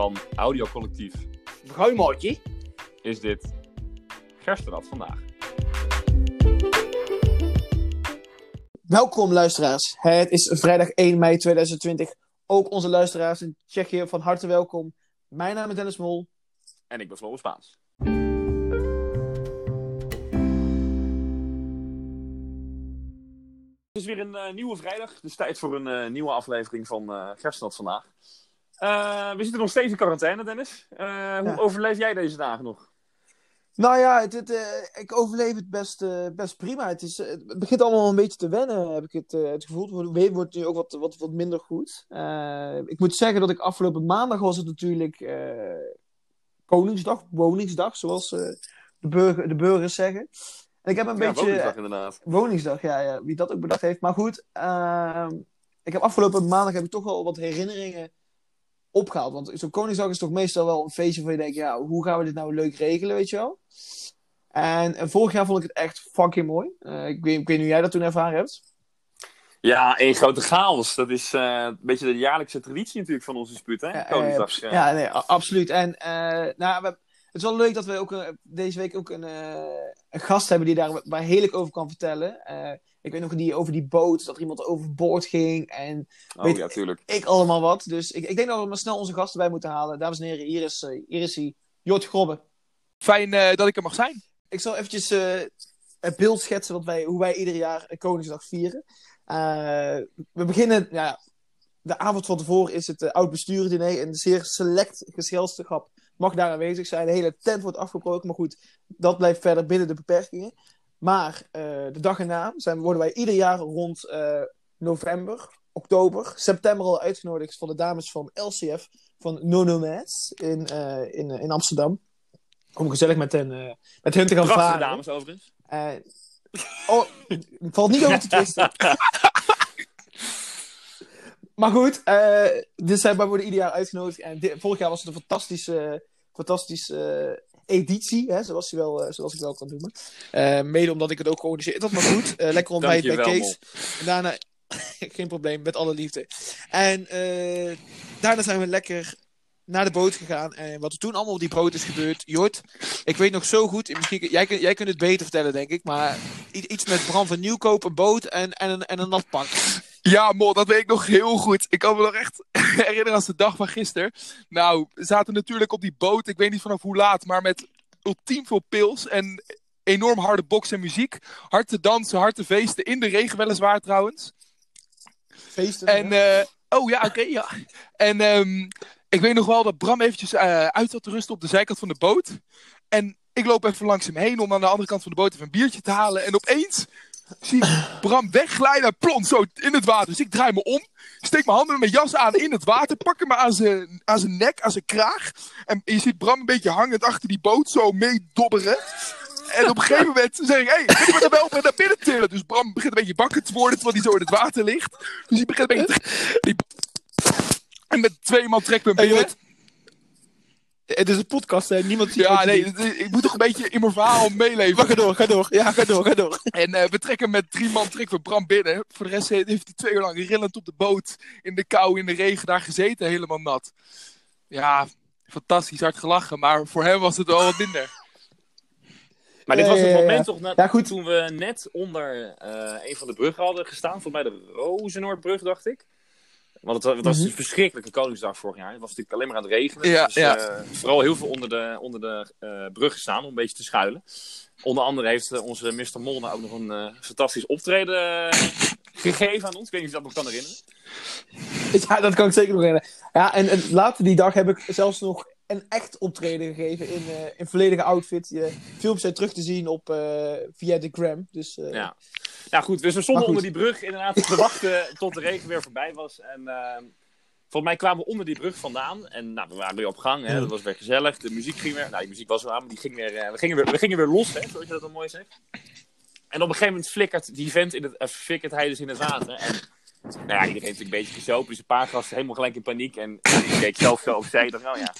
van Audiocollectief Bruimaatje. is dit Gerstenrad vandaag. Welkom luisteraars. Het is vrijdag 1 mei 2020. Ook onze luisteraars in Tsjechië van harte welkom. Mijn naam is Dennis Mol. En ik ben Floris Spaans. Het is weer een eh, nieuwe vrijdag, dus tijd voor een eh, nieuwe aflevering van uh, vandaag. Eh, we zitten nog steeds in quarantaine, Dennis. Eh, hoe overleef jij deze dagen nog? Nou ja, het, het, eh, ik overleef het best, best prima. Het, is, het begint allemaal een beetje te wennen, heb ik het, het gevoel. Het weer wordt nu ook wat, wat, wat minder goed. Ik moet zeggen dat ik afgelopen maandag was het natuurlijk Koningsdag, Woningsdag, zoals de, burger, de burgers zeggen. En ik heb een Ja, beetje... Woensdag inderdaad. Woningsdag, ja, ja, wie dat ook bedacht heeft. Maar goed, ehm, ik heb afgelopen maandag heb ik toch wel wat herinneringen opgehaald. Want zo'n Koningsdag is toch meestal wel een feestje waar je denkt, ja, hoe gaan we dit nou leuk regelen, weet je wel? En, en vorig jaar vond ik het echt fucking mooi. Eh, ik, weet, ik weet niet hoe jij dat toen ervaren hebt. Ja, één grote chaos. Dat is eh, een beetje de jaarlijkse traditie natuurlijk van onze spuut, hè? Ja, eh, Koningsdag. ja. Ja, nee, absoluut. En eh, nou, we, het is wel leuk dat we ook eh, deze week ook een, eh, een gast hebben die daar waar heerlijk over kan vertellen. Eh, ik weet nog die, over die boot, dat er iemand overboord ging. En Oh weet- ja, tuurlijk. ik allemaal wat. Dus ik, ik denk dat we maar snel onze gasten bij moeten halen. Dames en heren, hier is, hier is hij, Jort Grobbe. Fijn eh, dat ik er mag zijn. Ik zal eventjes eh, het beeld schetsen wat wij, hoe wij ieder jaar Koningsdag vieren. Eh, we beginnen, ja, de avond van tevoren is het uh, oud-besturen-diner. Een zeer select gezelschap mag daar aanwezig zijn. De hele tent wordt afgebroken, maar goed, dat blijft verder binnen de beperkingen. Maar eh, de dag erna zijn, worden wij ieder jaar rond eh, november, oktober, september al uitgenodigd van de dames van LCF, van Nonomes in, eh, in, in Amsterdam. Om gezellig met hen, met hen te gaan Prachtige varen. dames overigens. Oh, het valt niet over te twisten. maar goed, dus zij worden ieder jaar uitgenodigd. En dit- vorig jaar was het een fantastische, fantastische editie, hè, zoals, je wel, eh, zoals ik wel kan noemen. Eh, mede omdat ik het ook georganiseerd had. Maar goed, eh, lekker ontbijt bij Kees. En daarna, geen probleem, met alle liefde. En daarna zijn we lekker naar de boot gegaan. En wat er toen allemaal op die boot is gebeurd. Jort, ik weet nog zo goed. Misschien, jij, jij kunt het beter vertellen, denk ik. Maar iets met Bram van Nieuwkoop, een boot en, en, een, en een nat pak. Ja, Mol, dat weet ik nog heel goed. Ik kan me nog echt herinneren als de dag van gisteren. Nou, we zaten natuurlijk op die boot, ik weet niet vanaf hoe laat, maar met ultiem veel pils en enorm harde box en muziek. Hard te dansen, hard te feesten, in de regen weliswaar trouwens. Feesten. En, eh, oh ja, oké, ja. En ehm, ik weet nog wel dat Bram eventjes eh, uit zat te rusten op de zijkant van de boot. En ik loop even langs hem heen om aan de andere kant van de boot even een biertje te halen. En opeens zie ik Bram wegglijden, plons zo in het water. Dus ik draai me om, steek mijn handen met mijn jas aan in het water, pak hem aan zijn, aan zijn nek, aan zijn kraag. En je ziet Bram een beetje hangend achter die boot zo meedobberen. En op een gegeven moment zeg ik, hé, hey, kunnen we er wel weer naar binnen tillen? Dus Bram begint een beetje bakken te worden, terwijl hij zo in het water ligt. Dus hij begint een beetje te... En met twee man we hem Hey, binnen. Het is een podcast, hè? Niemand ziet Ja, nee, doet. ik moet toch een beetje in mijn verhaal meeleven. Maar ga door, ga door. Ja, ga door, ga door. En eh, we trekken met drie man trekken we Bram binnen. Voor de rest heeft hij twee uur lang rillend op de boot. In de kou, in de regen daar gezeten, helemaal nat. Ja, fantastisch, hard gelachen. Maar voor hem was het wel wat minder. Maar dit was het ja, ja, moment ja. toch na- Ja, goed. toen we net onder eh, een van de bruggen hadden gestaan. Volgens mij de Rozenoordbrug, dacht ik. Want het, het was Mhm. een verschrikkelijke Koningsdag vorig jaar. Het was natuurlijk alleen maar aan het regenen. Ja, dus ja. eh, vooral heel veel onder de, onder de eh, brug gestaan om een beetje te schuilen. Onder andere heeft eh, onze Mr. Molna ook nog een fantastisch optreden gegeven aan ons. Ik weet niet of je dat nog kan herinneren. Ja, dat kan ik zeker nog herinneren. Ja, en, en later die dag heb ik zelfs nog een echt optreden gegeven in, in volledige outfit. Je filmpjes zijn terug te zien op, via de gram. Dus Ja. Ja, goed. Dus we stonden onder die brug inderdaad te wachten tot de regen weer voorbij was. En eh, volgens mij kwamen we onder die brug vandaan. En nou, we waren weer op gang. Hè. Dat was weer gezellig. De muziek ging weer... Nou, die muziek was wel aan, maar die ging weer, eh, we, gingen weer, we gingen weer los, hè, zoals je dat dan mooi zegt. En op een gegeven moment flikkert die vent in het, flikkert hij dus in het water. En nou ja, iedereen heeft een beetje gezopen. Dus een paar gasten helemaal gelijk in paniek. En ik keek zelf zo opzij. Ik dacht, nou ja.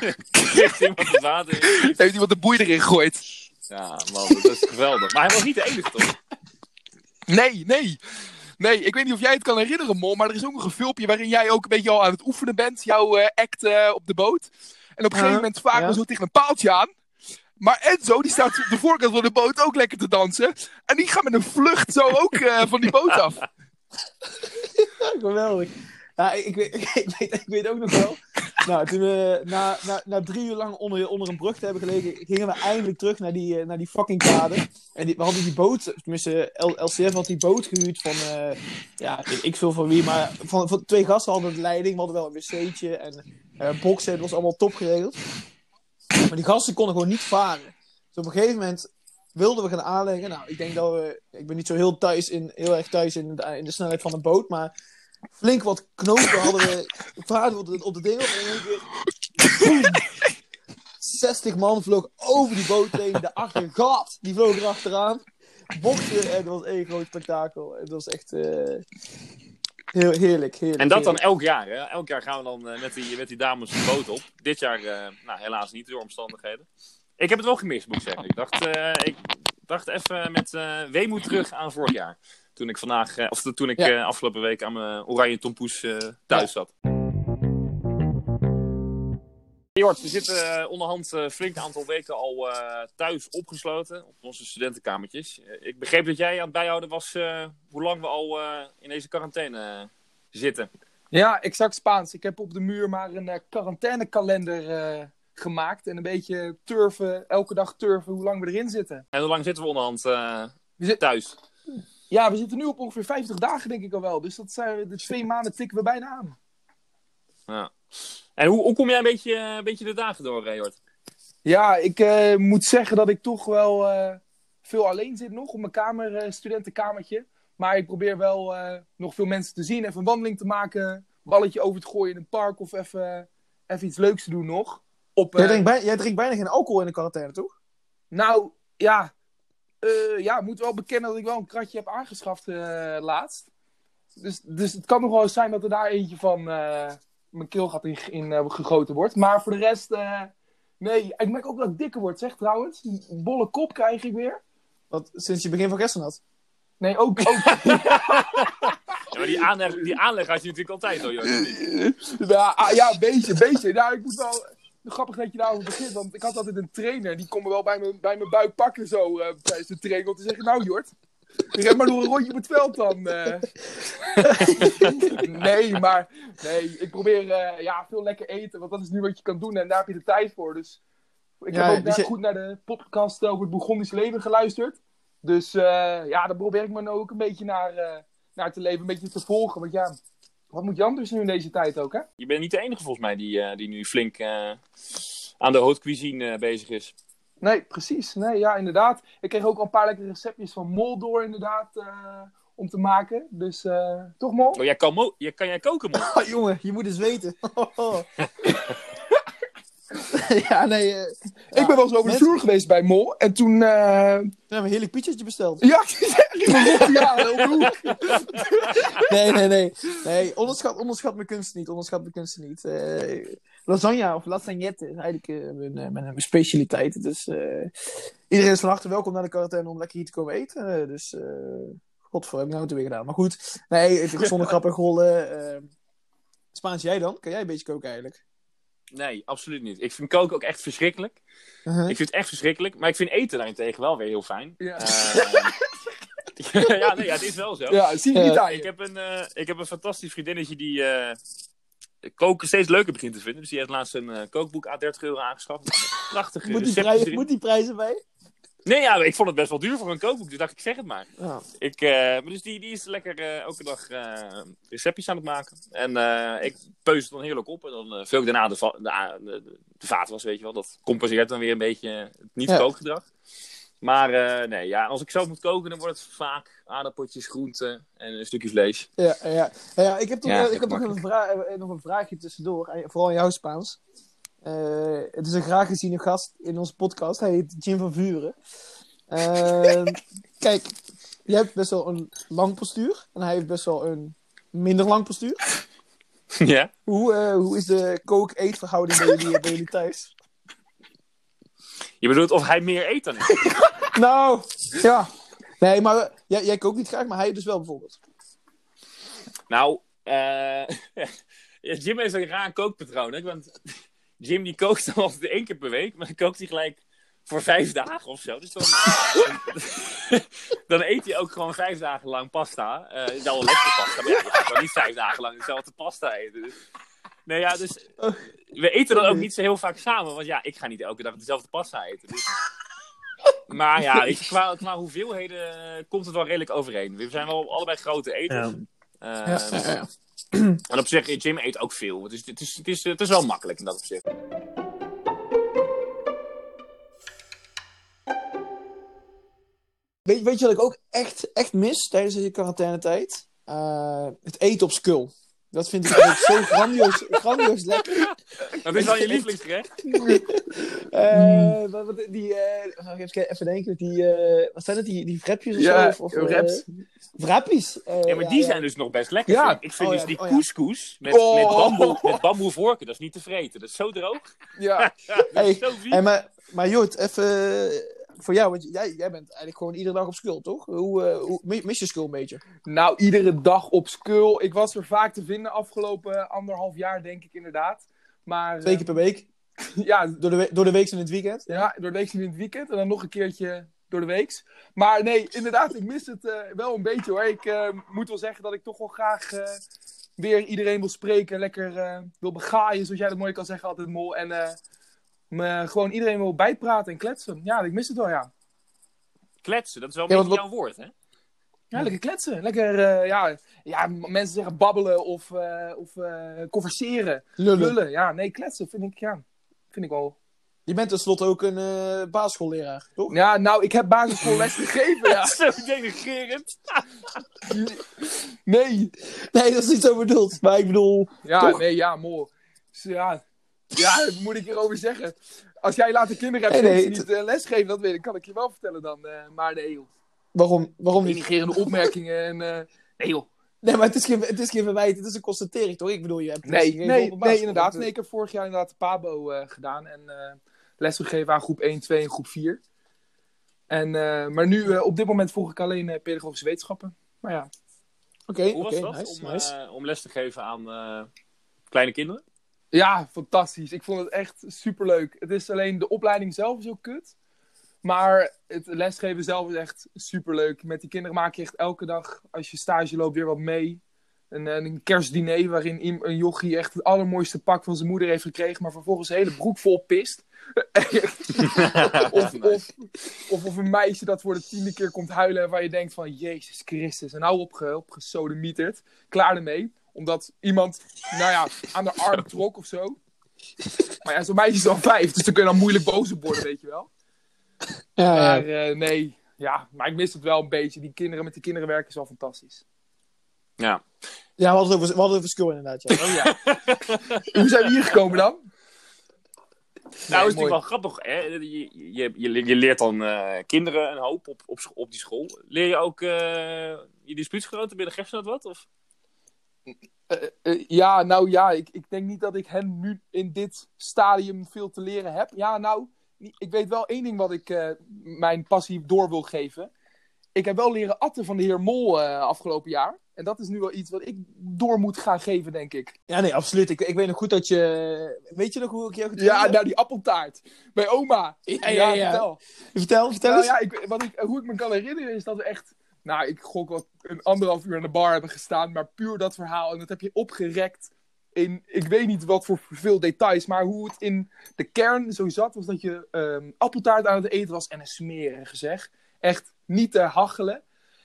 Ligt iemand het water in. Heeft iemand de boei erin gegooid? Ja, man, dat is geweldig. Maar hij was niet de enige, toch? Nee, nee. Nee, ik weet niet of jij het kan herinneren, Mol, maar er is ook nog een filmpje waarin jij ook een beetje al aan het oefenen bent, jouw eh, act eh, op de boot. En op een gegeven Uh-huh, moment vaak ja. zo tegen een paaltje aan. Maar Enzo, die staat op de voorkant van de boot ook lekker te dansen. En die gaat met een vlucht zo ook eh, van die boot af. Geweldig. Ja, ik, weet, ik, weet, ik weet ook nog wel. Nou, toen we na, na, na drie uur lang onder, onder een brug te hebben gelegen, gingen we eindelijk terug naar die, eh, naar die fucking kade. En die, we hadden die boot, tenminste, LCF had die boot gehuurd van, eh, ja, ik veel van wie, maar van, van twee gasten hadden de leiding. We hadden wel een wc'tje en eh boksen, het was allemaal top geregeld. Maar die gasten konden gewoon niet varen. Dus op een gegeven moment wilden we gaan aanleggen. Nou, ik denk dat we, ik ben niet zo heel, thuis in, heel erg thuis in in de snelheid van een boot, maar flink wat knopen hadden we. Op de, op de dingen en in één keer. boem. 60 man vloog over die boot heen. De achtergat, die vloog erachteraan. Boksen en het was één groot spektakel. Het was echt eh, heel heerlijk, heerlijk. En dat dan elk jaar. Hè? Elk jaar gaan we dan eh, met, die, met die dames de boot op. Dit jaar eh, nou, helaas niet door omstandigheden. Ik heb het wel gemist, moet ik zeggen. Ik dacht, ik dacht even met weemoed terug aan vorig jaar. Toen ik, vandaag, eh, of toen ik Ja. eh, afgelopen week aan mijn oranje tompoes eh, thuis zat. Jort, we zitten onderhand eh, flink aantal weken al thuis opgesloten op onze studentenkamertjes. Ik begreep dat jij aan het bijhouden was hoe lang we al in deze quarantaine zitten. Ja, exact Spaans. Ik heb op de muur maar een quarantainekalender gemaakt. En een beetje turven, elke dag turven hoe lang we erin zitten. En hoe lang zitten we onderhand We zit- thuis? Ja, we zitten nu op ongeveer 50 dagen denk ik al wel. Dus dat zijn de twee maanden tikken we bijna aan. Ja. En hoe, hoe kom jij een beetje, een beetje de dagen door, Jort? Ja, ik eh, moet zeggen dat ik toch wel eh, veel alleen zit nog op mijn kamer, eh, studentenkamertje. Maar ik probeer wel eh, nog veel mensen te zien, even een wandeling te maken, balletje over te gooien in een park of even, even iets leuks te doen nog. Op, Jij drinkt, bij- jij drinkt bijna geen alcohol in de quarantaine, toch? Nou, ja. Eh ja, ik moet wel bekennen dat ik wel een kratje heb aangeschaft eh, laatst. Dus, dus het kan nog wel eens zijn dat er daar eentje van eh, mijn keelgat in, in eh, gegoten wordt. Maar voor de rest, eh, nee. Ik merk ook dat ik dikker word, zeg trouwens. Een bolle kop krijg ik weer. Wat sinds je begin van gisteren had. Nee, ook. ook Ja, maar die aanleg, die aanleg had je natuurlijk altijd, hoor, Jort. ja, ah, ja, een beetje, een beetje. Nou, ik moet wel... Grappig dat je daarover begint, want ik had altijd een trainer. Die kon me wel bij mijn, bij mijn buik pakken zo eh, tijdens de training. Om te zeggen, nou Jort, ren maar nog een rondje op het veld dan. eh. nee, maar nee, ik probeer eh, ja, veel lekker eten. Want dat is nu wat je kan doen en daar heb je de tijd voor. Dus ik Ja, heb ook dus je- goed naar de podcast over het Bourgondisch leven geluisterd. Dus ja, daar probeer ik me nou ook een beetje naar, naar te leven. Een beetje te volgen. Want ja, wat moet je anders nu in deze tijd ook, hè? Je bent niet de enige, volgens mij, die, eh, die nu flink eh, aan de haute cuisine eh, bezig is. Nee, precies. Nee, ja, inderdaad. Ik kreeg ook al een paar lekkere receptjes van Mol door, inderdaad, om te maken. Dus toch, Mol? Oh, jij kan, mo- jij, kan jij koken? Oh, jongen, je moet eens weten. ja, nee. eh, ik ben wel eens over de vloer geweest bij Mol. En toen, eh, We hebben een heerlijk pizzetje besteld. ja, ik zeg, ja, op de hoek. Nee, nee, nee. nee onderschat, onderschat mijn kunst niet. Onderschat mijn kunst niet. Eh, lasagne of lasagnette is eigenlijk mijn, mijn, mijn specialiteit. Dus eh, iedereen is van harte welkom naar de quarantaine om lekker hier te komen eten. Dus, eh godver, heb ik nou het weer gedaan. Maar goed, nee, het is zonder grappig rollen. eh Spaans, jij dan? Kan jij een beetje koken eigenlijk? Nee, absoluut niet. Ik vind koken ook echt verschrikkelijk. Uh-huh. Ik vind het echt verschrikkelijk. Maar ik vind eten daarentegen wel weer heel fijn. Ja. Eh, ja, nee, ja, het is wel zo. Ja, zie je niet Ik heb een, eh, ik heb een fantastisch vriendinnetje die eh, koken steeds leuker begint te vinden. Dus die heeft laatst een eh, kookboek aan 30 euro aangeschaft. Prachtige Moet die, moet die prijzen bij? Nee, ja, ik vond het best wel duur voor een kookboek. Dus dacht ik, zeg het maar. Ja. Ik, eh, maar dus die, die is lekker eh, elke dag eh, receptjes aan het maken. En eh, ik peus het dan heerlijk op. En dan uh, vul ik daarna de, va- de, de, de, de vaatwas, weet je wel. Dat compenseert dan weer een beetje het niet-kookgedrag. Maar eh, nee, ja, als ik zelf moet koken, dan wordt het vaak aardappeltjes, groenten en een stukje vlees. Ja, ja. ja ik heb, toch, Ja, ik heb nog, een vra- nog een vraagje tussendoor. Vooral in jouw Spaans. Eh, het is een graag geziene gast in onze podcast. Hij heet Jim van Vuren. Ehm, kijk, je hebt best wel een lang postuur. En hij heeft best wel een minder lang postuur. ja? Hoe, eh, hoe is de kook-eetverhouding bij jullie, bij jullie thuis? Je bedoelt of hij meer eet dan ik? Nou, ja. Nee, maar eh, jij, jij kookt niet graag, maar hij dus wel bijvoorbeeld. Nou, eh Jim heeft een raar kookpatroon. Hè? Want Jim die kookt dan altijd één keer per week, maar dan kookt hij gelijk voor vijf dagen of zo. Dus dan, dan eet hij ook gewoon vijf dagen lang pasta. Eh is wel lekker pasta, maar ja, je gaat niet vijf dagen lang dezelfde pasta eten. Dus, nee, ja, dus we eten dan ook niet zo heel vaak samen, want ja, ik ga niet elke dag dezelfde pasta eten. Dus... Maar ja, weet je, qua, qua hoeveelheden komt het wel redelijk overeen. We zijn wel allebei grote eters. Ja, Ehm, ja, ja. En op zich, Jim eet ook veel. Het is, het is, het is wel makkelijk in dat opzicht. Weet, weet je wat ik ook echt, echt mis tijdens deze quarantainetijd? Eh het eten op skul. Dat vind ik echt zo grandioos, grandioos lekker. Dat is wel je lievelingsgerecht. Eh, wat, wat- die, eh, oh, even, even denken, die, eh, wat zijn het, die, die vrepjes of Ja, zo? Of, of, wraps. wrappies. Ja, maar die zijn dus nog best lekker. Ja. vind Ik, vind Oh, dus die oh, couscous met, Oh. met, bamboe, met bamboevorken, dat is niet te vreten. Dat is zo droog. Ja, dat Hey, zo vies. Hey, maar, maar Jort, even voor jou, want jij, jij bent eigenlijk gewoon iedere dag op skul, toch? Hoe, eh, hoe mis je skul een beetje? nou, iedere dag op Skull. Ik was er vaak te vinden afgelopen anderhalf jaar, denk ik inderdaad. Maar Twee keer per week, eh, ja, door de, door de week en in het weekend? Ja, door de week in het weekend en dan nog een keertje door de weeks. Maar nee, inderdaad, ik mis het eh, wel een beetje hoor. Ik moet wel zeggen dat ik toch wel graag weer iedereen wil spreken. Lekker wil begaaien, zoals jij dat mooi kan zeggen altijd, Mol. En me gewoon iedereen wil bijpraten en kletsen. Ja, ik mis het wel, ja. Kletsen, dat is wel een Ja, beetje jouw woord, hè? Ja, lekker kletsen. Lekker, eh, ja, ja, mensen zeggen babbelen of, eh, of eh, converseren. Lullen. Lullen, ja. Nee, kletsen vind ik, ja, vind ik wel... Je bent tenslotte ook een eh basisschoolleraar, toch? Ja, nou, ik heb basisschoolles gegeven, ja. Zo denigrerend. Nee, Nee, dat is niet zo bedoeld. Maar ik bedoel, Ja, Toch? nee, ja, mooi. Dus ja, ja, wat moet ik hierover zeggen? Als jij later kinderen hebt, Nee, niet eh, lesgeven, dat weet ik, kan ik je wel vertellen dan. eh, maar nee, joh. waarom, waarom niet? Denigerende opmerkingen en... eh, nee, joh. Nee, maar het is, geen, het is geen verwijt, het is een constatering, toch? Ik bedoel, je hebt Nee, nee, nee, inderdaad. Dat, Nee, ik heb vorig jaar inderdaad de PABO eh, gedaan en eh lesgegeven aan groep 1, 2 en groep 4. En, eh, maar nu, eh, op dit moment volg ik alleen pedagogische wetenschappen. Maar ja, Oké, Hoe was oké, dat nice, om, nice. om les te geven aan eh, kleine kinderen? Ja, fantastisch. Ik vond het echt superleuk. Het is alleen de opleiding zelf is heel kut. Maar het lesgeven zelf is echt superleuk. Met die kinderen maak je echt elke dag, als je stage loopt, weer wat mee. Een, een kerstdiner waarin een jochie echt het allermooiste pak van zijn moeder heeft gekregen, maar vervolgens een hele broek vol pist. of, of, of, of een meisje dat voor de tiende keer komt huilen en waar je denkt van, Jezus Christus, en nou opge, opgesodemieterd. Klaar ermee. Omdat iemand, nou ja, aan de arm trok of zo. Maar ja, zo'n meisje is al vijf, dus dan kun je dan moeilijk boos op worden, weet je wel. Ja, Maar ja. eh, nee, ja, maar ik mis het wel een beetje. Die kinderen met die kinderen werken is wel fantastisch. Ja. ja, we hadden het over, we hadden het over skill inderdaad, ja. Oh ja. Hoe zijn we hier gekomen dan? Nou, is natuurlijk wel grappig. Hè? Je, je, je, je leert dan eh, kinderen een hoop op, op, op die school. Leer je ook eh, je dispuutsgenoten binnen Gerstenoot wat? Of? Eh, eh, ja, nou ja, ik, ik denk niet dat ik hen nu in dit stadium veel te leren heb. Ja, nou, ik weet wel één ding wat ik eh, mijn passie door wil geven. Ik heb wel leren atten van de heer Mol afgelopen jaar. En dat is nu wel iets wat ik door moet gaan geven, denk ik. Ja, nee, absoluut. Ik, ik weet nog goed dat je... Weet je nog hoe ik jou Ja, heb? nou die appeltaart. Bij oma. Ja, ja, ja. vertel. Vertel, vertel Nou eens. ja, ik, wat ik, hoe ik me kan herinneren is dat we echt... Nou, ik gok wat een anderhalf uur aan de bar hebben gestaan. Maar puur dat verhaal. En dat heb je opgerekt in... Ik weet niet wat voor veel details. Maar hoe het in de kern zo zat. Was dat je ehm, appeltaart aan het eten was. En een smerige zeg. Echt niet te hachelen.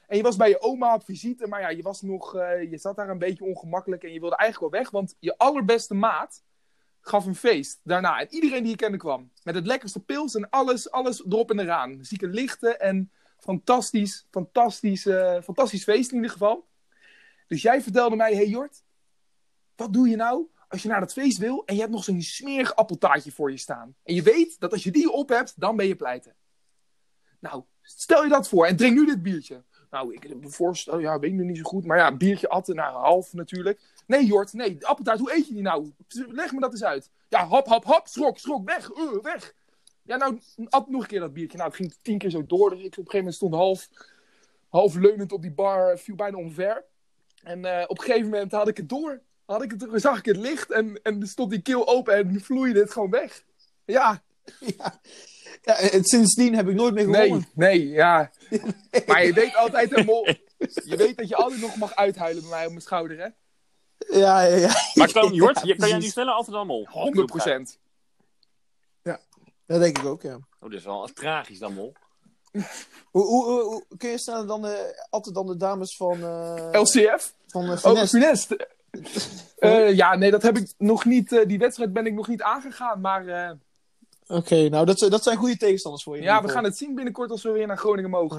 En je was bij je oma op visite. Maar ja, je was nog... eh, je zat daar een beetje ongemakkelijk. En je wilde eigenlijk wel weg. Want je allerbeste maat gaf een feest daarna. En iedereen die je kende kwam. Met het lekkerste pils en alles, alles erop en eraan. Zieke lichten en fantastisch, fantastisch, eh, fantastisch feest in ieder geval. Dus jij vertelde mij, hey Jort, wat doe je nou als je naar dat feest wil en je hebt nog zo'n smerig appeltaartje voor je staan. En je weet dat als je die op hebt, dan ben je pleiten. Nou, stel je dat voor en drink nu dit biertje. Nou, ik me voorstel, ja, weet ik nog niet zo goed. Maar ja, biertje atten, nou, half natuurlijk. Nee, Jort, nee, appeltaart, hoe eet je die nou? Leg me dat eens uit. Ja, hap, hap, hap, schrok, schrok, weg, uh, weg. Ja, nou, at nog een keer dat biertje. Nou, het ging tien keer zo door. Dus ik op een gegeven moment stond half, half leunend op die bar, viel bijna omver. En eh, op een gegeven moment had ik het door. Had ik het, zag ik het licht en, en stond die keel open en vloeide het gewoon weg. Ja, ja. ja, en sindsdien heb ik nooit meer nee, gewonnen. nee, ja. Maar je weet altijd, je weet dat je altijd nog mag uithuilen bij mij op mijn schouder, hè? Ja, ja, ja. Maar kan, Jort, Ja, kan jij nu sneller altijd dan Mol? 100 procent. Dat denk ik ook, ja. Oh, dit is wel tragisch dan Mol. Hoe, hoe, hoe, hoe- kun je sneller dan de, altijd dan de dames van, eh LCF? van uh, Oh, Funest. Eh, ja, nee, dat heb ik nog niet. eh, die wedstrijd ben ik nog niet aangegaan. Maar eh, Oké, nou dat, dat zijn goede tegenstanders voor je. ja, we gaan het zien binnenkort als we weer naar Groningen mogen.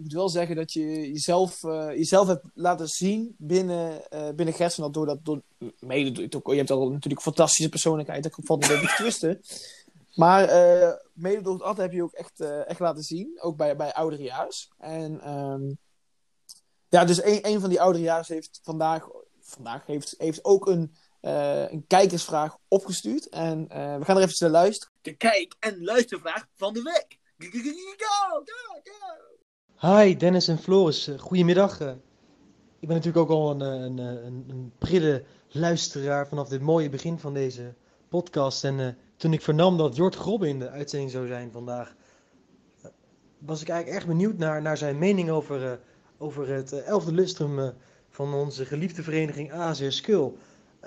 Ik moet wel zeggen dat je jezelf, eh, jezelf hebt laten zien binnen, eh binnen. Door dat, door, mede, je hebt al natuurlijk een fantastische persoonlijkheid. Dat valt niet te twisten. Maar eh, mede door het ad heb je ook echt, echt laten zien. Ook bij, bij ouderejaars. En ehm, ja, dus een, een van die ouderejaars heeft vandaag, vandaag heeft, heeft ook een, een kijkersvraag opgestuurd. En we gaan er even naar luisteren. De kijk- en luistervraag van de week. Go. Hi Dennis en Floris, Eh, goedemiddag. Eh, Ik ben natuurlijk ook al een, eh, een, een, een prille luisteraar vanaf dit mooie begin van deze podcast. En toen ik vernam dat Jort Grobbe in de uitzending zou zijn vandaag, was ik eigenlijk erg benieuwd naar, naar zijn mening over, over het eh, elfde lustrum van onze geliefde vereniging AZR Skul.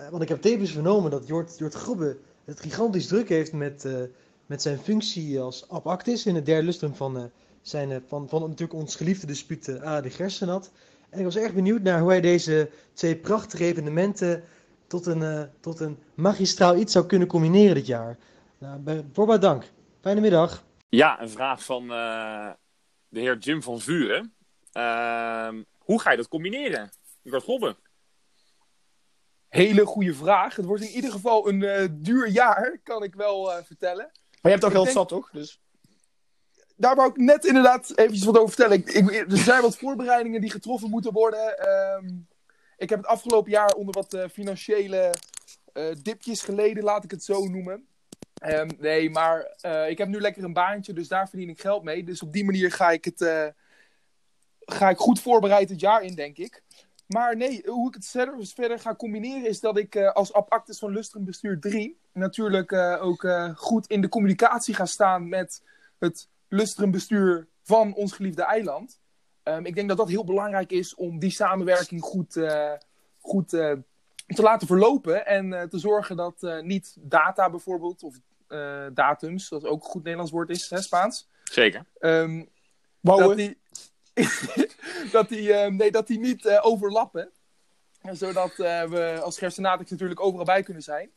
Want ik heb tevens vernomen dat Jort, Jort Grobbe het gigantisch druk heeft met, met zijn functie als abactis in het derde lustrum van... zijn eh, van, van natuurlijk ons geliefde dispuut eh, A. de Gersenat. En ik was erg benieuwd naar hoe hij deze twee prachtige evenementen tot een, eh, tot een magistraal iets zou kunnen combineren dit jaar. Nou, voorbaat dank. Fijne middag. Ja, een vraag van eh, de heer Jim van Vuren. Ehm, hoe ga je dat combineren? Jort Grobbe. Hele goede vraag. Het wordt in ieder geval een eh, duur jaar, kan ik wel eh, vertellen. Maar je hebt ook Ik geld denk- zat, toch? Dus... Daar wou ik net inderdaad eventjes wat over vertellen. Ik, er zijn wat voorbereidingen die getroffen moeten worden. Ehm, ik heb het afgelopen jaar onder wat eh, financiële eh, dipjes geleden, laat ik het zo noemen. Ehm, nee, maar eh, ik heb nu lekker een baantje, dus daar verdien ik geld mee. Dus op die manier ga ik het ga ik goed voorbereid het jaar in, denk ik. Maar nee, hoe ik het verder, verder ga combineren is dat ik als abactus van Lustrum Bestuur 3 natuurlijk ook goed in de communicatie ga staan met het Lustrum Bestuur van ons geliefde eiland. Ehm, ik denk dat dat heel belangrijk is om die samenwerking goed, eh, goed eh, te laten verlopen. En eh, te zorgen dat eh, niet data bijvoorbeeld, of eh, datums, dat ook een goed Nederlands woord is, hè, Spaans. Zeker. Ehm, Bouwen. dat die, dat die, eh, nee, dat die niet eh, overlappen. En zodat eh, we als Gersenatix natuurlijk overal bij kunnen zijn.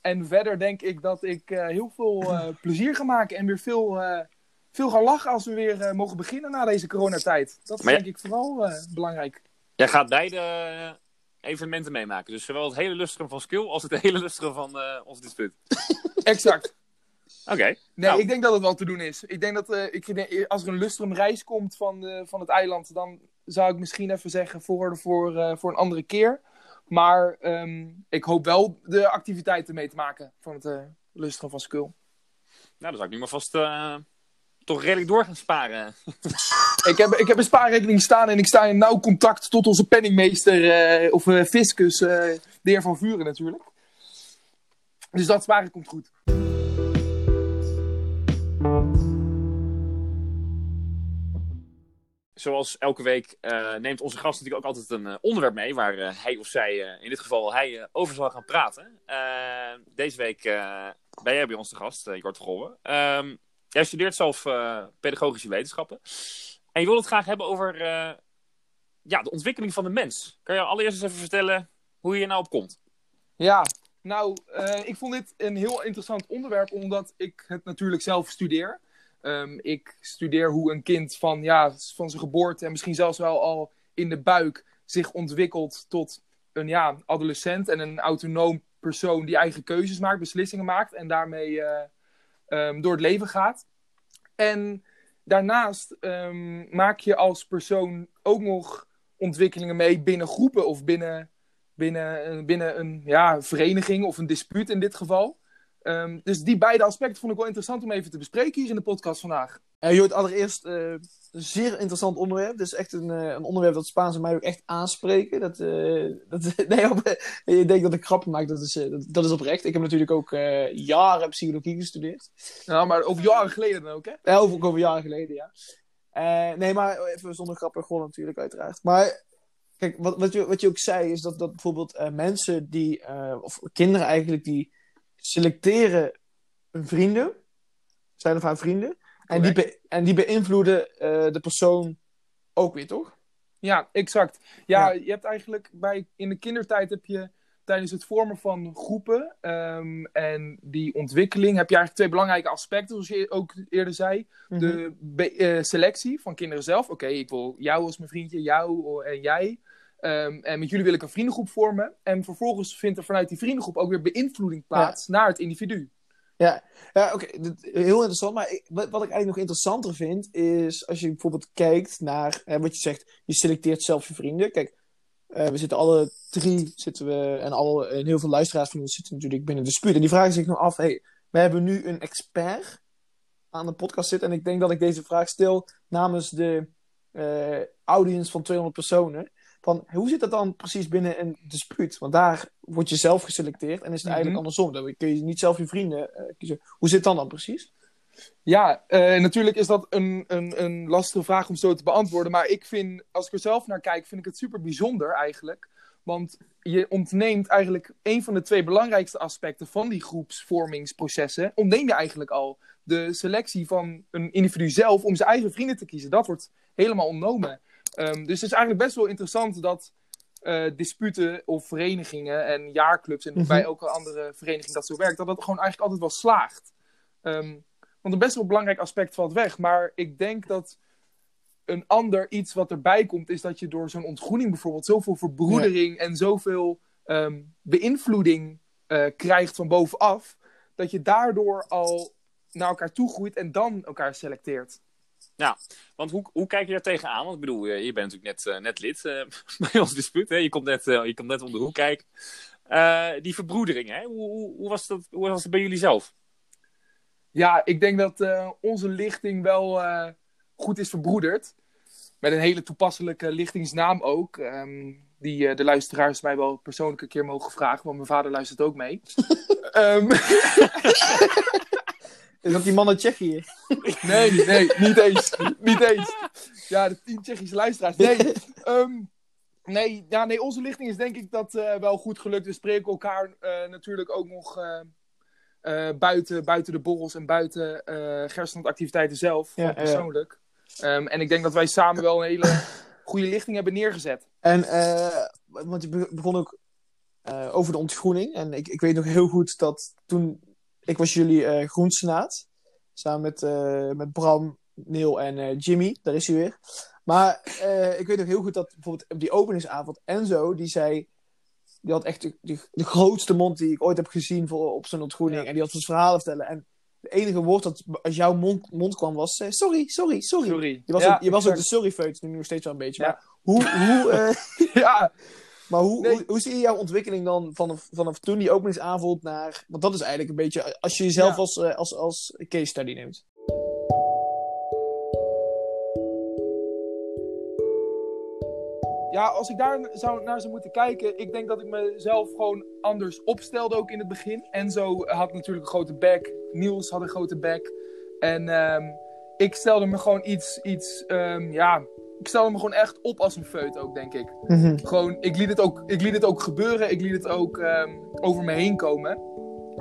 En verder denk ik dat ik eh, heel veel eh, plezier ga maken en weer veel, eh, veel gaan lachen als we weer eh, mogen beginnen na deze coronatijd. Dat is Maar ja- denk ik vooral eh, belangrijk. Jij gaat beide eh, evenementen meemaken. Dus zowel het hele lustrum van Skill als het hele lustrum van ons dispuut. Exact. Oké. Nee, Nou. ik denk dat het wel te doen is. Ik denk dat ik, als er een lustrum reis komt van, de, van het eiland, dan zou ik misschien even zeggen voor, voor, voor een andere keer. Maar ehm, ik hoop wel de activiteiten mee te maken van het eh, lustrum van Skull. Nou, dan zou ik nu maar vast toch redelijk door gaan sparen. Ik heb, ik heb een spaarrekening staan en ik sta in nauw contact tot onze penningmeester, eh, of eh, fiscus, eh, de heer Van Vuren natuurlijk. Dus dat sparen komt goed. Zoals elke week neemt onze gast natuurlijk ook altijd een onderwerp mee waar hij of zij, in dit geval hij, over zal gaan praten. Deze week ben jij bij ons de gast, uh, Jort Golwe. Ehm, jij studeert zelf eh, pedagogische wetenschappen. En je wil het graag hebben over eh, ja, de ontwikkeling van de mens. Kan je allereerst eens even vertellen hoe je hier nou op komt? Ja, nou, eh, ik vond dit een heel interessant onderwerp, omdat ik het natuurlijk zelf studeer. Ehm, ik studeer hoe een kind van, ja, van zijn geboorte en misschien zelfs wel al in de buik zich ontwikkelt tot een ja, adolescent en een autonoom persoon die eigen keuzes maakt, beslissingen maakt en daarmee eh, ehm, door het leven gaat. En daarnaast ehm, maak je als persoon ook nog ontwikkelingen mee binnen groepen of binnen binnen, binnen een ja, vereniging of een dispuut in dit geval. Ehm, dus die beide aspecten vond ik wel interessant om even te bespreken hier in de podcast vandaag. Uh, je hoort allereerst uh, een zeer interessant onderwerp. Het is echt een, uh, een onderwerp dat Spaans en mij ook echt aanspreken. Dat, dat, nee, op, je denkt dat ik grappen maak, dat is, dat, dat, is oprecht. Ik heb natuurlijk ook jaren psychologie gestudeerd. Ja, maar over jaren geleden dan ook, hè? Ja, over, over jaren geleden, ja. nee, maar even zonder grappen gewoon natuurlijk, uiteraard. Maar kijk, wat, wat, je, wat je ook zei, is dat, dat bijvoorbeeld mensen die, of kinderen eigenlijk, die selecteren vrienden, zijn of haar vrienden. En die, be en die beïnvloeden uh, de persoon ook weer, toch? Ja, exact. Ja, ja, je hebt eigenlijk bij, in de kindertijd heb je tijdens het vormen van groepen um, en die ontwikkeling heb je eigenlijk twee belangrijke aspecten, zoals je ook eerder zei. Mm -hmm. De uh, selectie van kinderen zelf. Oké, okay, ik wil jou als mijn vriendje, jou en jij. Um, en met jullie wil ik een vriendengroep vormen. En vervolgens vindt er vanuit die vriendengroep ook weer beïnvloeding plaats ja. naar het individu. Ja, ja oké. Okay. Heel interessant. Maar ik, wat ik eigenlijk nog interessanter vind, is als je bijvoorbeeld kijkt naar hè, wat je zegt, je selecteert zelf je vrienden. Kijk, uh, we zitten alle drie, zitten we, en, alle, en heel veel luisteraars van ons zitten natuurlijk binnen de spuut. En die vragen zich nog af, hey, we hebben nu een expert aan de podcast zitten. En ik denk dat ik deze vraag stel namens de uh, audience van 200 personen van hoe zit dat dan precies binnen een dispuut? Want daar word je zelf geselecteerd en is het mm -hmm. eigenlijk andersom. Dan kun je niet zelf je vrienden uh, kiezen. Hoe zit dan dan precies? Ja, uh, natuurlijk is dat een, een, een lastige vraag om zo te beantwoorden. Maar ik vind, als ik er zelf naar kijk, vind ik het super bijzonder eigenlijk. Want je ontneemt eigenlijk een van de twee belangrijkste aspecten van die groepsvormingsprocessen. Ontneem je eigenlijk al de selectie van een individu zelf om zijn eigen vrienden te kiezen. Dat wordt helemaal ontnomen. Um, dus het is eigenlijk best wel interessant dat uh, disputen of verenigingen en jaarclubs en mm -hmm. bij elke andere vereniging dat zo werkt, dat dat gewoon eigenlijk altijd wel slaagt. Um, want een best wel belangrijk aspect valt weg. Maar ik denk dat een ander iets wat erbij komt, is dat je door zo'n ontgroening bijvoorbeeld zoveel verbroedering ja. en zoveel um, beïnvloeding uh, krijgt van bovenaf, dat je daardoor al naar elkaar toe groeit en dan elkaar selecteert. Ja, want hoe, hoe kijk je daar tegenaan? Want ik bedoel, je bent natuurlijk net, uh, net lid uh, bij ons dispuut. Hè? Je, komt net, je komt net om de hoek kijken. die verbroedering, hè? Hoe, hoe, hoe, was dat, hoe was het bij jullie zelf? Ja, ik denk dat onze lichting wel goed is verbroederd. Met een hele toepasselijke lichtingsnaam ook. Um, die de luisteraars mij wel persoonlijk een keer mogen vragen. Want mijn vader luistert ook mee. um, Is dat die man uit Tsjechië? Nee, nee, niet eens. niet eens. Ja, de tien Tsjechische luisteraars. Nee, um, nee, ja, nee, onze lichting is denk ik dat uh, wel goed gelukt. We spreken elkaar uh, natuurlijk ook nog uh, buiten, buiten de borrels en buiten gerstlandactiviteiten zelf, ja, persoonlijk. Um, en ik denk dat wij samen wel een hele goede lichting hebben neergezet. En, want je begon ook over de ontgroening. En ik, ik weet nog heel goed dat toen ik was jullie uh, groensenaat. Samen met, uh, met Bram, Neil en uh, Jimmy. Daar is hij weer. Maar ik weet nog heel goed dat bijvoorbeeld op die openingsavond Enzo, die zei... Die had echt de, de, de grootste mond die ik ooit heb gezien voor, op zijn ontgroening. Ja. En die had zijn verhaal vertellen. En het enige woord dat uit jouw mond, mond kwam was... sorry, sorry, sorry. sorry. Je was, ja, ook, je was ook de sorry-feut, nu nog steeds wel een beetje. Ja. Maar hoe... hoe ja... Maar hoe, nee. hoe, hoe, zie je jouw ontwikkeling dan vanaf, vanaf toen die openingsavond naar... Want dat is eigenlijk een beetje... Als je jezelf ja. als, uh, als, als case study neemt. Ja, als ik daar zou, naar zou moeten kijken... Ik denk dat ik mezelf gewoon anders opstelde ook in het begin. Enzo had natuurlijk een grote bek. Niels had een grote bek. En um, ik stelde me gewoon iets... iets um, ja, ik stelde me gewoon echt op als een feut ook, denk ik. Mm -hmm. Gewoon, ik liet, het ook, ik liet het ook gebeuren. Ik liet het ook um, over me heen komen.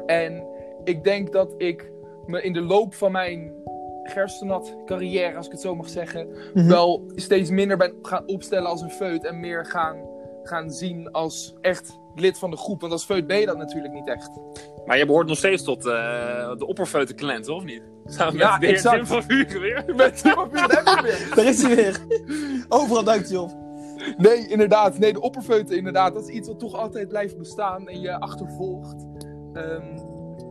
En ik denk dat ik me in de loop van mijn gerstenat carrière, als ik het zo mag zeggen, mm -hmm. wel steeds minder ben gaan opstellen als een feut. En meer gaan, gaan zien als echt lid van de groep. Want als feut ben je dat natuurlijk niet echt. Maar je behoort nog steeds tot uh, de opperfeute clan, of niet? Samen ja, met de exact. Tim van Vuren weer. Met Tim van Vuren, daar weer. Daar is hij weer. Overal duikt hij op. Nee, inderdaad. Nee, de opperfeute, inderdaad. Dat is iets wat toch altijd blijft bestaan en je achtervolgt. Um,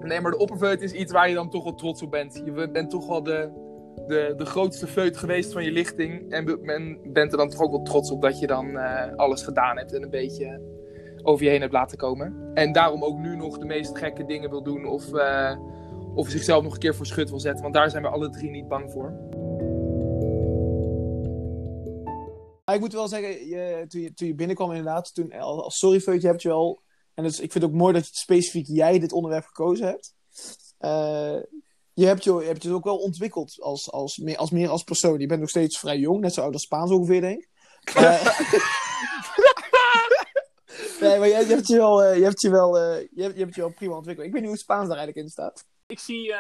nee, maar de opperfeute is iets waar je dan toch wel trots op bent. Je bent toch wel de, de, de grootste feut geweest van je lichting. En bent er dan toch ook wel trots op dat je dan uh, alles gedaan hebt en een beetje over je heen hebt laten komen. En daarom ook nu nog de meest gekke dingen wil doen of, eh, of zichzelf nog een keer voor schut wil zetten. Want daar zijn we alle drie niet bang voor. Ik moet wel zeggen, je, toen, je, toen je binnenkwam inderdaad, toen al- als sorryfeutje heb je wel... En dus, ik vind het ook mooi dat je specifiek jij dit onderwerp gekozen hebt. Eh, je hebt je, je hebt je ook wel ontwikkeld als, als, meer, als meer als persoon. Je bent nog steeds vrij jong, net zo oud als Spaans ongeveer, denk ik. Eh, nee, maar je, je hebt je wel, eh, je hebt je wel, eh, je hebt, je hebt je wel prima ontwikkeld. Ik weet niet hoe Spaans daar eigenlijk in staat. Ik zie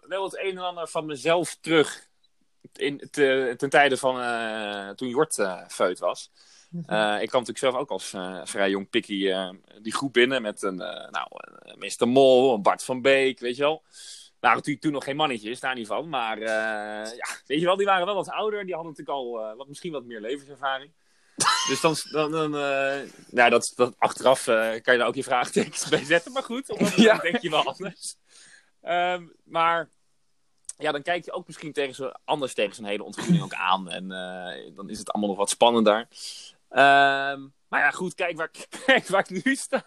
wel het een en ander van mezelf terug. In, te- ten tijde van toen Jort feut was. Eh, ik kwam natuurlijk zelf ook als vrij jong pikkie die groep binnen met een, nou, Mr. Mol, een Bart van Beek, weet je wel. Waren natuurlijk toen nog geen mannetjes, daar niet van. Maar eh, ja, weet je wel, die waren wel wat ouder. Die hadden natuurlijk al eh, wat, misschien wat meer levenservaring. Dus dan, dan, dan nou, dat, dat achteraf kan je daar ook je vraagtekens bij zetten. Maar goed, Ja. dan denk je wel anders. Ehm, maar ja, dan kijk je ook misschien tegen zo, anders tegen zo'n hele ontwikkeling ook aan. En dan is het allemaal nog wat spannender. Ehm, maar ja, goed, kijk waar, ik- kijk waar ik nu sta.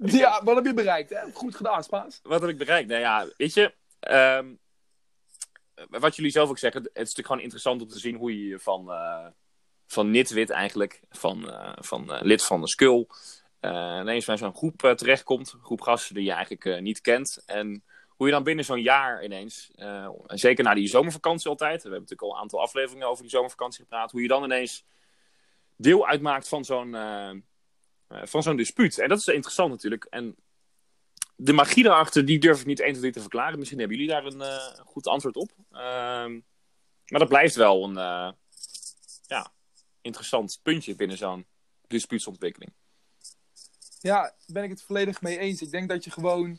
Ja, wat heb je bereikt? Hè? Goed gedaan, Spaans. Wat heb ik bereikt? Nou ja, weet je, ehm, wat jullie zelf ook zeggen, het is natuurlijk gewoon interessant om te zien hoe je van, eh van Nitwit eigenlijk, van, eh, van eh, lid van de Skull, eh, ineens bij zo'n groep terechtkomt. Een groep gasten die je eigenlijk niet kent. En hoe je dan binnen zo'n jaar ineens, en zeker na die zomervakantie altijd, we hebben natuurlijk al een aantal afleveringen over die zomervakantie gepraat, hoe je dan ineens deel uitmaakt van zo'n van zo'n dispuut. En dat is interessant natuurlijk. En de magie daarachter, die durf ik niet 1, 2, 3 te verklaren. Misschien hebben jullie daar een eh, goed antwoord op. Ehm, maar dat blijft wel een eh, ja, interessant puntje binnen zo'n dispuutsontwikkeling. Ja, ben ik het volledig mee eens. Ik denk dat je gewoon,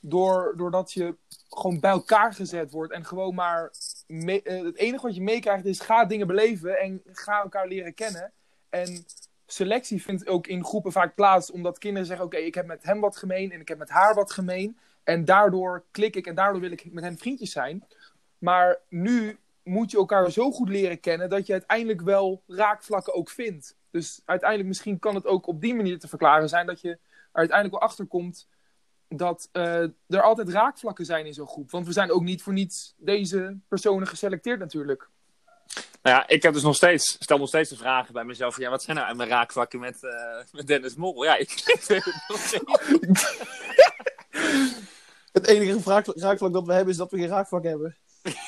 door, doordat je gewoon bij elkaar gezet wordt en gewoon maar. eh, het enige wat je meekrijgt is: ga dingen beleven en ga elkaar leren kennen. En selectie vindt ook in groepen vaak plaats, omdat kinderen zeggen: Oké, ik heb met hem wat gemeen en ik heb met haar wat gemeen. En daardoor klik ik en daardoor wil ik met hen vriendjes zijn. Maar nu moet je elkaar zo goed leren kennen dat je uiteindelijk wel raakvlakken ook vindt. Dus uiteindelijk misschien kan het ook op die manier te verklaren zijn dat je er uiteindelijk wel achter komt dat eh, er altijd raakvlakken zijn in zo'n groep. Want we zijn ook niet voor niets deze personen geselecteerd natuurlijk. Nou ja, ik heb dus nog steeds, stel nog steeds de vragen bij mezelf. Van, ja, wat zijn nou mijn raakvlakken met, eh, met Dennis Mol? Ja, ik weet het nog steeds. Het enige raakvlak, dat we hebben is dat we geen raakvlak hebben.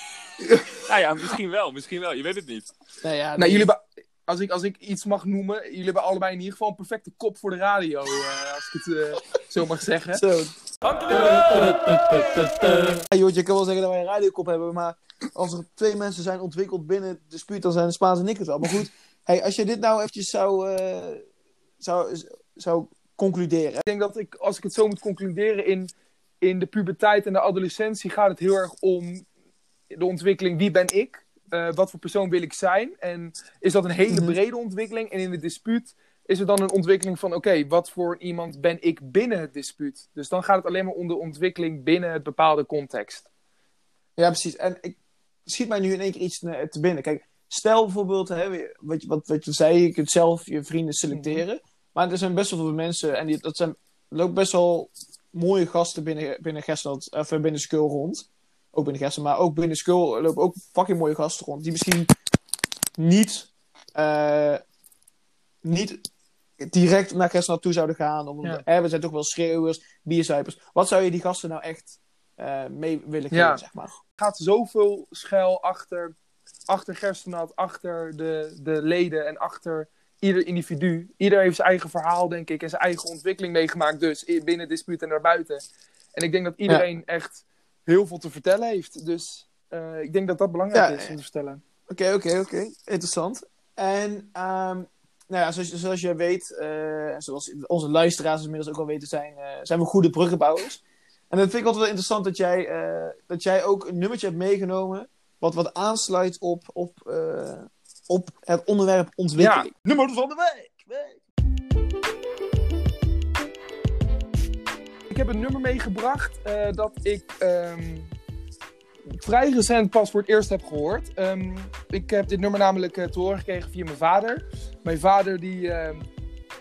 Nou ja, misschien wel, misschien wel. Je weet het niet. Nou ja, Nou, jullie hebben, als, ik, als ik iets mag noemen, jullie hebben allebei in ieder geval een perfecte kop voor de radio, eh, als ik het eh, zo mag zeggen. Zo. Ja, je kan wel zeggen dat wij een radiokop hebben, maar als er twee mensen zijn ontwikkeld binnen het dispuut, dan zijn de Spaans en ik het wel. Maar goed, hey, als je dit nou eventjes zou, eh, zou, zou concluderen. Ik denk dat ik, als ik het zo moet concluderen, in, in de puberteit en de adolescentie gaat het heel erg om de ontwikkeling wie ben ik? Eh, wat voor persoon wil ik zijn? En is dat een hele Mhm. brede ontwikkeling? En in het dispuut is het dan een ontwikkeling van oké, wat voor iemand ben ik binnen het dispuut? Dus dan gaat het alleen maar om de ontwikkeling binnen het bepaalde context. Ja, precies. En ik schiet mij nu in één keer iets te, binnen. Kijk, stel bijvoorbeeld, hè, wat, je, wat, wat je zei, je kunt zelf je vrienden selecteren. Maar er zijn best wel veel mensen, en die, dat zijn, er lopen best wel mooie gasten binnen, binnen Gerstland, of eh, binnen Skull rond. Ook binnen Gerstland, maar ook binnen Skull lopen ook fucking mooie gasten rond. Die misschien niet, eh, niet direct naar Gerstland toe zouden gaan. Om, Ja. hè, we zijn toch wel schreeuwers, bierzuipers. Wat zou je die gasten nou echt eh, mee willen Ja. zeg maar? gaat zoveel schuil achter, achter Gerstenat, achter de, de leden en achter ieder individu. Ieder heeft zijn eigen verhaal, denk ik, en zijn eigen ontwikkeling meegemaakt, dus binnen het dispuut en daarbuiten. En ik denk dat iedereen echt heel veel te vertellen heeft. Dus eh, ik denk dat dat belangrijk Ja, is om te vertellen. Oké, oké, oké. Interessant. En ehm, nou ja, zoals, zoals jij weet, eh, en zoals onze luisteraars inmiddels ook al weten, zijn, zijn we goede bruggenbouwers. En dat vind ik altijd wel interessant dat jij, eh, dat jij ook een nummertje hebt meegenomen. wat wat aansluit op, op, eh, op het onderwerp ontwikkeling. Nummer van de week! Ik heb een nummer meegebracht eh, dat ik ehm, vrij recent pas voor het eerst heb gehoord. Ehm, ik heb dit nummer namelijk te horen gekregen via mijn vader. Mijn vader die ehm,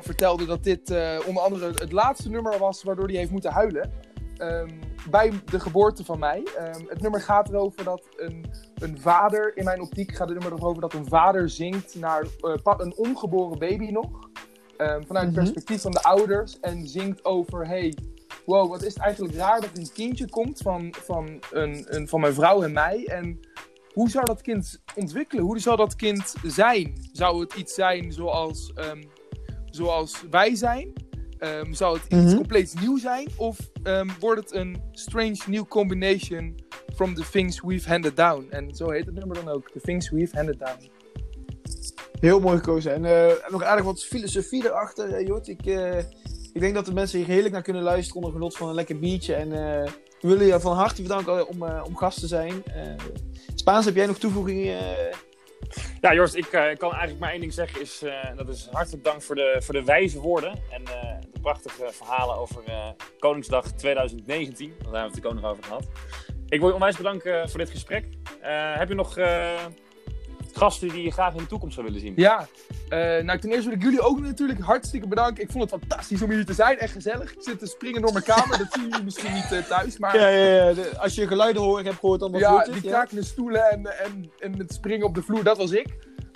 vertelde dat dit onder andere het laatste nummer was waardoor hij heeft moeten huilen. Ehm, bij de geboorte van mij. Ehm, het nummer gaat erover dat een, een vader, in mijn optiek gaat het nummer erover dat een vader zingt naar eh, een ongeboren baby nog. Ehm, vanuit het Mhm. perspectief van de ouders. En zingt over, hey, wow, wat is het eigenlijk raar dat een kindje komt van, van, een, een, van mijn vrouw en mij. En hoe zou dat kind ontwikkelen? Hoe zou dat kind zijn? Zou het iets zijn zoals, zoals wij zijn? Ehm, zou het iets Mhm. compleet nieuw zijn? Of ehm, wordt het een strange new combination from the things we've handed down? En zo heet het nummer dan ook. The things we've handed down. Heel mooi gekozen. En eh, nog aardig wat filosofie erachter, eh, Jort. Ik, eh, ik denk dat de mensen hier heerlijk naar kunnen luisteren onder genot van een lekker biertje. En we willen je van harte bedanken om, om gast te zijn. Spaans, heb jij nog toevoegingen? Ja, Jorst, ik eh, kan eigenlijk maar één ding zeggen. Is, eh, dat is hartelijk dank voor de, voor de wijze woorden. En eh, de prachtige verhalen over Koningsdag 2019. Daar hebben we het ook nog over gehad. Ik wil je onwijs bedanken voor dit gesprek. Heb je nog gasten die je graag in de toekomst zou willen zien? Ja, eh, nou ten eerste wil ik jullie ook natuurlijk hartstikke bedanken. Ik vond het fantastisch om hier te zijn en gezellig. Ik zit te springen door mijn kamer, dat zien jullie misschien niet eh, thuis. Maar Ja, ja, ja. De- als je geluiden hoort, heb gehoord, dan was ja, het. die ja. krakende stoelen en, en, en het springen op de vloer, dat was ik.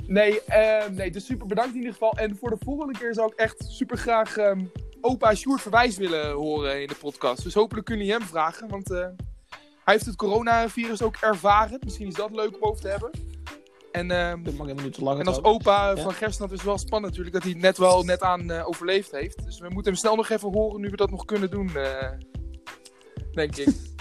Nee, eh, nee, dus super bedankt in ieder geval. En voor de volgende keer zou ik echt super graag ehm, opa Sjoerd Verwijs willen horen in de podcast. Dus hopelijk kunnen jullie hem vragen, want eh, hij heeft het coronavirus ook ervaren. Misschien is dat leuk om over te hebben. En, ehm, Dat mag helemaal niet te lang. en als opa Ja. van Gerstnat is het wel spannend natuurlijk dat hij net wel net aan eh, overleefd heeft. Dus we moeten hem snel nog even horen nu we dat nog kunnen doen, eh, denk ik.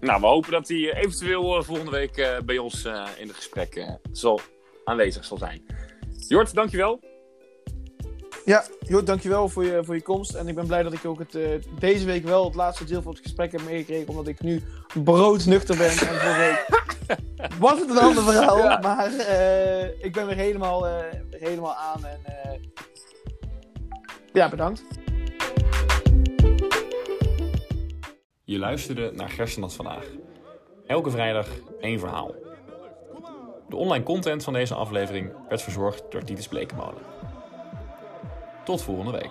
Nou, we hopen dat hij eh, eventueel volgende week eh, bij ons eh, in het gesprek zal, aanwezig zal zijn. Jort, dankjewel. Ja, Jort, dankjewel voor je, voor je komst. En ik ben blij dat ik ook het, eh, deze week wel het laatste deel van het gesprek heb meegekregen. Omdat ik nu broodnuchter ben. En week was het een ander verhaal. Ja. Maar eh, ik ben weer helemaal, eh, helemaal aan. En eh, ja, bedankt. Je luisterde naar Gerstenat vandaag. Elke vrijdag één verhaal. De online content van deze aflevering werd verzorgd door Titus Blekemolen. Tot volgende week.